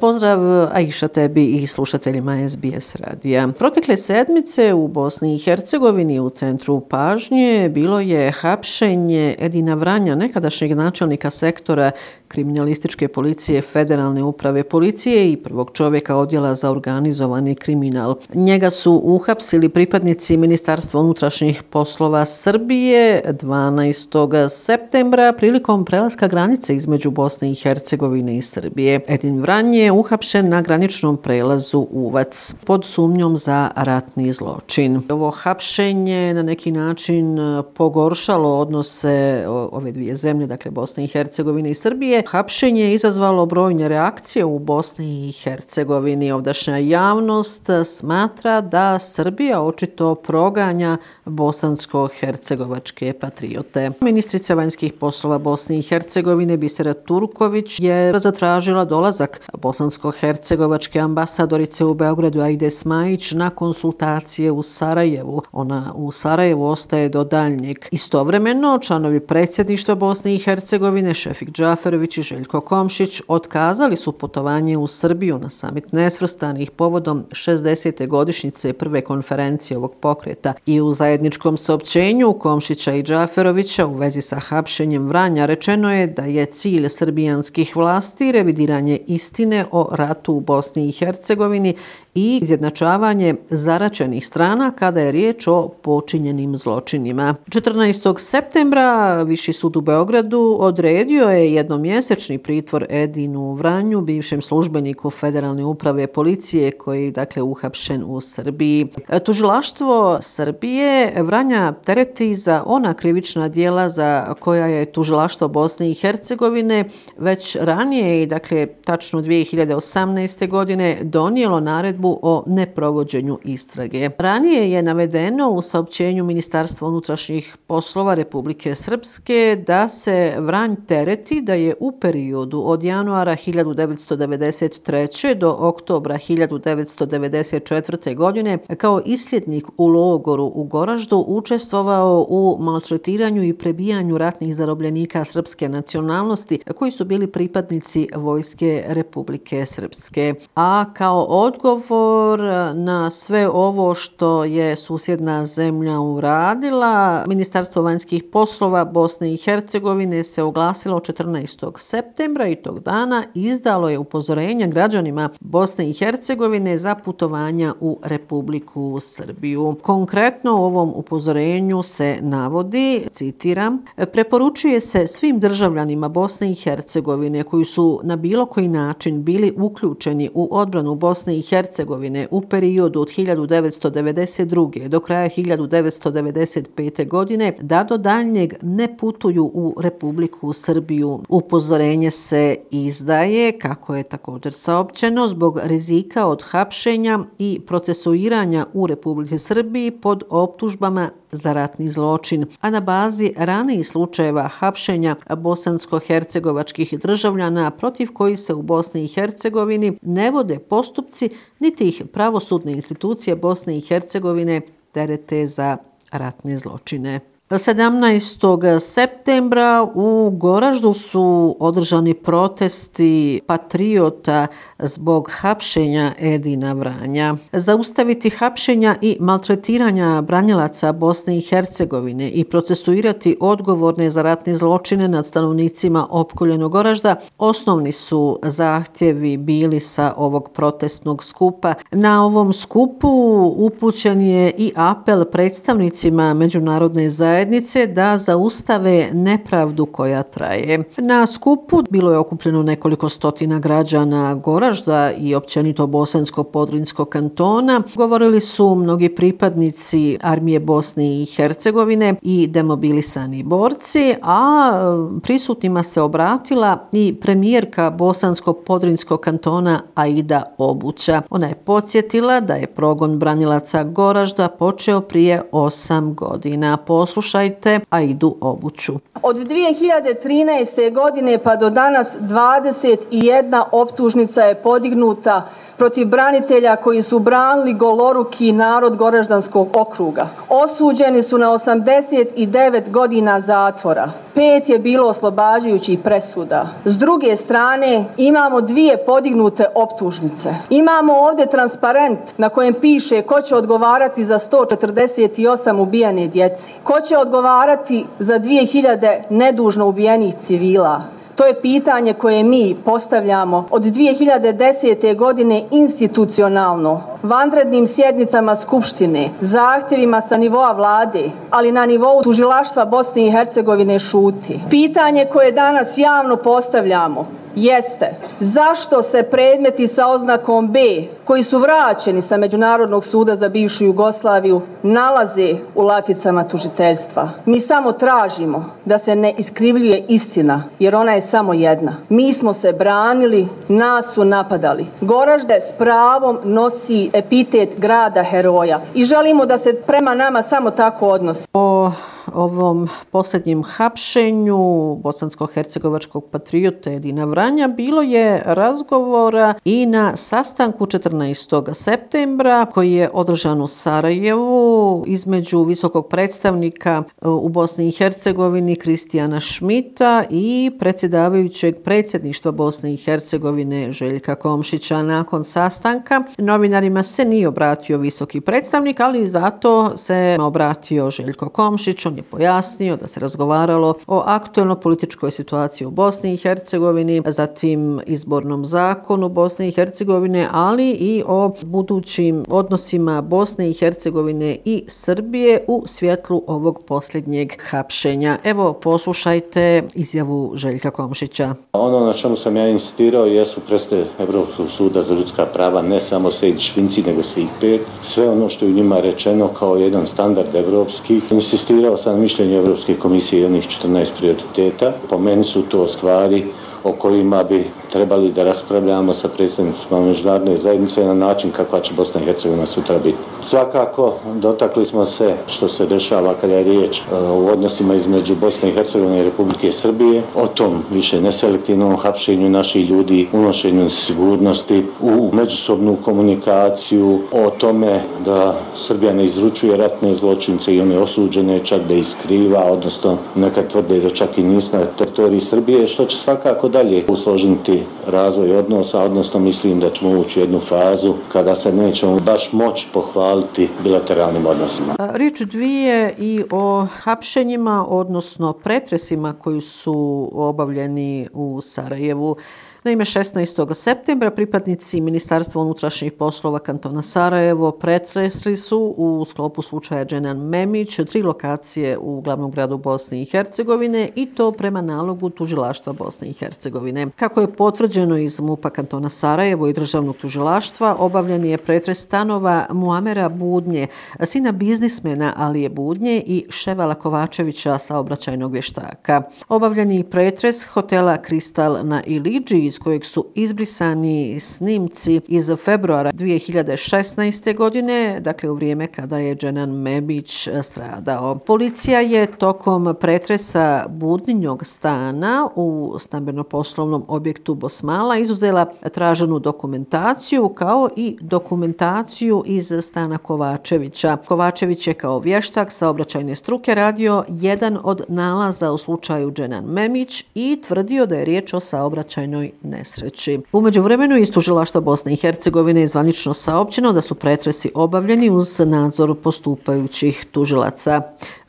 Pozdrav Aisha tebi i slušateljima SBS radija. Protekle sedmice u Bosni i Hercegovini u centru pažnje bilo je hapšenje Edina Vranja, nekadašnjeg načelnika sektora kriminalističke policije Federalne uprave policije i prvog čovjeka odjela za organizovani kriminal. Njega su uhapsili pripadnici Ministarstva unutrašnjih poslova Srbije 12. septembra prilikom prelaska granice između Bosne i Hercegovine i Srbije. Edin Je uhapšen na graničnom prelazu Uvac pod sumnjom za ratni zločin. Ovo hapšenje na neki način e, pogoršalo odnose ove dvije zemlje, dakle Bosne i Hercegovine i Srbije, hapšenje je izazvalo brojne reakcije u Bosni i Hercegovini. Ovdašnja javnost smatra da Srbija očito proganja bosansko-hercegovačke patriote. Ministrica vanjskih poslova Bosne i Hercegovine Bisera Turković je zatražila dolazak bosansko-hercegovačke ambasadorice u Beogradu Aide Smajić na konsultacije u Sarajevu. Ona u Sarajevu ostaje do daljnjeg. Istovremeno, članovi predsjedništva Bosne i Hercegovine, Šefik Džaferović i Željko Komšić otkazali su putovanje u Srbiju na samit nesvrstanih povodom 60. godišnjice prve konferencije ovog pokreta i u zajedničkom saopćenju Komšića i Džaferovića u vezi sa hapšenjem Vranja rečeno je da je cilj srbijanskih vlasti revidiranje istine o ratu u Bosni i Hercegovini i izjednačavanje zaračenih strana kada je riječ o počinjenim zločinima. 14. septembra Viši sud u Beogradu odredio je jednomjesečni pritvor Edinu Vranju, bivšem službeniku Federalne uprave policije koji je dakle uhapšen u Srbiji. Tužilaštvo Srbije Vranja tereti za ona krivična dijela za koja je tužilaštvo Bosne i Hercegovine već ranije i dakle tačno 2018. godine donijelo naredbu o neprovođenju istrage. Ranije je navedeno u saopćenju Ministarstva unutrašnjih poslova Republike Srpske da se Vranj tereti da je u periodu od januara 1993. do oktobra 1994. godine kao isljednik u logoru u Goraždu učestvovao u maltretiranju i prebijanju ratnih zarobljenika srpske nacionalnosti koji su bili pripadnici Vojske Republike Srpske. A kao odgovor odgovor na sve ovo što je susjedna zemlja uradila. Ministarstvo vanjskih poslova Bosne i Hercegovine se oglasilo 14. septembra i tog dana izdalo je upozorenja građanima Bosne i Hercegovine za putovanja u Republiku Srbiju. Konkretno u ovom upozorenju se navodi, citiram, preporučuje se svim državljanima Bosne i Hercegovine koji su na bilo koji način bili uključeni u odbranu Bosne i Hercegovine u periodu od 1992. do kraja 1995. godine da do daljnjeg ne putuju u Republiku Srbiju. Upozorenje se izdaje, kako je također saopćeno, zbog rizika od hapšenja i procesuiranja u Republike Srbiji pod optužbama za ratni zločin, a na bazi ranijih slučajeva hapšenja bosansko-hercegovačkih državljana protiv koji se u Bosni i Hercegovini ne vode postupci niti ih pravosudne institucije Bosne i Hercegovine terete za ratne zločine. 17. septembra u Goraždu su održani protesti patriota zbog hapšenja Edina Vranja. Zaustaviti hapšenja i maltretiranja branjelaca Bosne i Hercegovine i procesuirati odgovorne za ratne zločine nad stanovnicima opkoljenog Goražda osnovni su zahtjevi bili sa ovog protestnog skupa. Na ovom skupu upućen je i apel predstavnicima međunarodne zajednice zajednice da zaustave nepravdu koja traje. Na skupu bilo je okupljeno nekoliko stotina građana Goražda i općenito Bosansko-Podrinskog kantona. Govorili su mnogi pripadnici armije Bosne i Hercegovine i demobilisani borci, a e, prisutnima se obratila i premijerka Bosansko-Podrinskog kantona Aida Obuća. Ona je podsjetila da je progon branilaca Goražda počeo prije osam godina. Poslušajte Slušajte Aidu obuću. Od 2013. godine pa do danas 21 optužnica je podignuta protiv branitelja koji su branili goloruki narod Goreždanskog okruga. Osuđeni su na 89 godina zatvora. Pet je bilo oslobađajućih presuda. S druge strane imamo dvije podignute optužnice. Imamo ovdje transparent na kojem piše ko će odgovarati za 148 ubijane djeci. Ko će odgovarati za 2000 nedužno ubijenih civila. To je pitanje koje mi postavljamo od 2010. godine institucionalno, vanrednim sjednicama Skupštine, zahtjevima sa nivoa vlade, ali na nivou tužilaštva Bosne i Hercegovine šuti. Pitanje koje danas javno postavljamo jeste zašto se predmeti sa oznakom B koji su vraćeni sa Međunarodnog suda za bivšu Jugoslaviju nalaze u laticama tužiteljstva. Mi samo tražimo da se ne iskrivljuje istina jer ona je samo jedna. Mi smo se branili, nas su napadali. Goražde s pravom nosi epitet grada heroja i želimo da se prema nama samo tako odnosi. O ovom posljednjem hapšenju bosansko-hercegovačkog patriota Edina Vranja bilo je razgovora i na sastanku 14. septembra koji je održan u Sarajevu između visokog predstavnika e, u Bosni i Hercegovini Kristijana Šmita i predsjedavajućeg predsjedništva Bosne i Hercegovine Željka Komšića. Nakon sastanka novinarima se nije obratio visoki predstavnik, ali zato se obratio Željko Komšić. On je pojasnio da se razgovaralo o aktualno političkoj situaciji u Bosni i Hercegovini, zatim izbornom zakonu Bosne i Hercegovine, ali i o budućim odnosima Bosne i Hercegovine i Srbije u svjetlu ovog posljednjeg hapšenja. Evo, poslušajte izjavu Željka Komšića. Ono na čemu sam ja insistirao jesu preste Evropskog suda za ljudska prava, ne samo sve švinci, nego svih pet. Sve ono što je u njima rečeno kao jedan standard evropskih. Insistirao sam mišljenje Evropske komisije i onih 14 prioriteta. Po meni su to stvari o kojima bi trebali da raspravljamo sa predstavnicima međunarodne zajednice na način kakva će Bosna i Hercegovina sutra biti. Svakako, dotakli smo se što se dešava kada je riječ e, u odnosima između Bosne i Hercegovine i Republike Srbije, o tom više neselektivnom hapšenju naših ljudi, unošenju sigurnosti, u međusobnu komunikaciju, o tome da Srbija ne izručuje ratne zločince i one osuđene čak da iskriva, odnosno nekad tvrde da čak i nisu na teritoriji Srbije, što će svakako dalje usložiti razvoj odnosa, odnosno mislim da ćemo ući u jednu fazu kada se nećemo baš moći pohvaliti bilateralnim odnosima. Rič dvije i o hapšenjima, odnosno pretresima koji su obavljeni u Sarajevu. Naime, 16. septembra pripadnici Ministarstva unutrašnjih poslova kantona Sarajevo pretresli su u sklopu slučaja Dženan Memić tri lokacije u glavnom gradu Bosne i Hercegovine i to prema nalogu tužilaštva Bosne i Hercegovine. Kako je potvrđeno iz MUPA kantona Sarajevo i državnog tužilaštva, obavljen je pretres stanova Muamera Budnje, sina biznismena Alije Budnje i Ševala Kovačevića, saobraćajnog vještaka. Obavljen je pretres hotela Kristal na Iliđi iz kojeg su izbrisani snimci iz februara 2016. godine, dakle u vrijeme kada je Dženan Mebić stradao. Policija je tokom pretresa Budnjog stana u poslovnom objektu Bosmala izuzela traženu dokumentaciju kao i dokumentaciju iz stana Kovačevića. Kovačević je kao vještak sa obraćajne struke radio jedan od nalaza u slučaju Dženan Memić i tvrdio da je riječ o saobraćajnoj nesreći. Umeđu vremenu iz tužilaštva Bosne i Hercegovine je zvanično saopćeno da su pretresi obavljeni uz nadzor postupajućih tužilaca.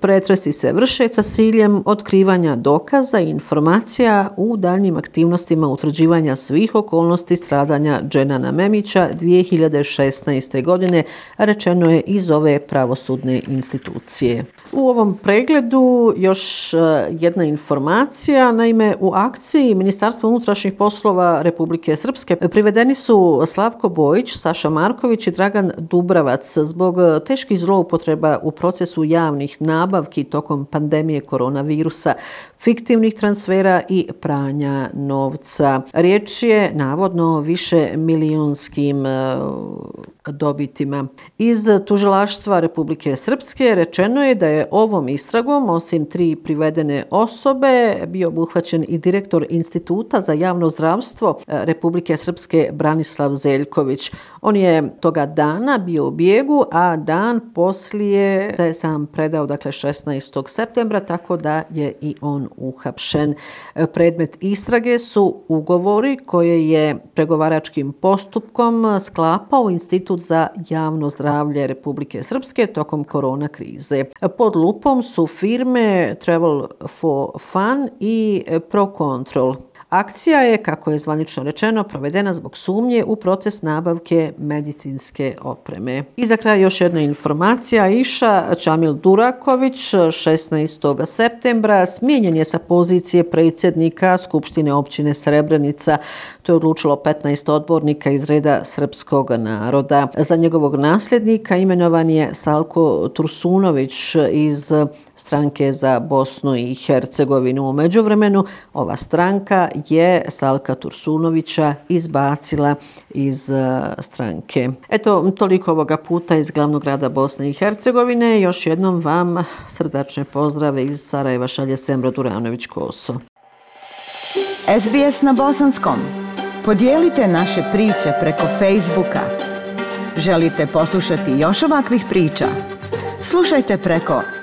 Pretresi se vrše sa ciljem otkrivanja dokaza i informacija u daljnjim aktivnostima utvrđivanja svih okolnosti stradanja Dženana Memića 2016. godine, rečeno je iz ove pravosudne institucije. U ovom pregledu još e, jedna informacija, naime u akciji Ministarstva unutrašnjih poslova Republike Srpske privedeni su Slavko Bojić, Saša Marković i Dragan Dubravac zbog teških zloupotreba u procesu javnih nabavki tokom pandemije koronavirusa, fiktivnih transfera i pranja pranja novca. Riječ je navodno više milionskim e, dobitima. Iz tužilaštva Republike Srpske rečeno je da je ovom istragom, osim tri privedene osobe, bio obuhvaćen i direktor Instituta za javno zdravstvo e, Republike Srpske Branislav Zeljković. On je toga dana bio u bijegu, a dan poslije se sam predao, dakle 16. septembra, tako da je i on uhapšen. Predmet istrage su ugovori koje je pregovaračkim postupkom sklapao Institut Institut za javno zdravlje Republike Srpske tokom korona krize. Pod lupom su firme Travel for Fun i ProControl. Akcija je, kako je zvanično rečeno, provedena zbog sumnje u proces nabavke medicinske opreme. I za kraj još jedna informacija. Iša Čamil Duraković 16. septembra smijenjen je sa pozicije predsjednika Skupštine općine Srebrenica. To je odlučilo 15 odbornika iz reda srpskog naroda. Za njegovog nasljednika imenovan je Salko Tursunović iz stranke za Bosnu i Hercegovinu. U međuvremenu ova stranka je Salka Tursunovića izbacila iz e, stranke. Eto, toliko ovoga puta iz glavnog grada Bosne i Hercegovine. Još jednom vam srdačne pozdrave iz Sarajeva šalje Semro Duranović-Koso. SBS na Bosanskom. Podijelite naše priče preko Facebooka. Želite poslušati još ovakvih priča? Slušajte preko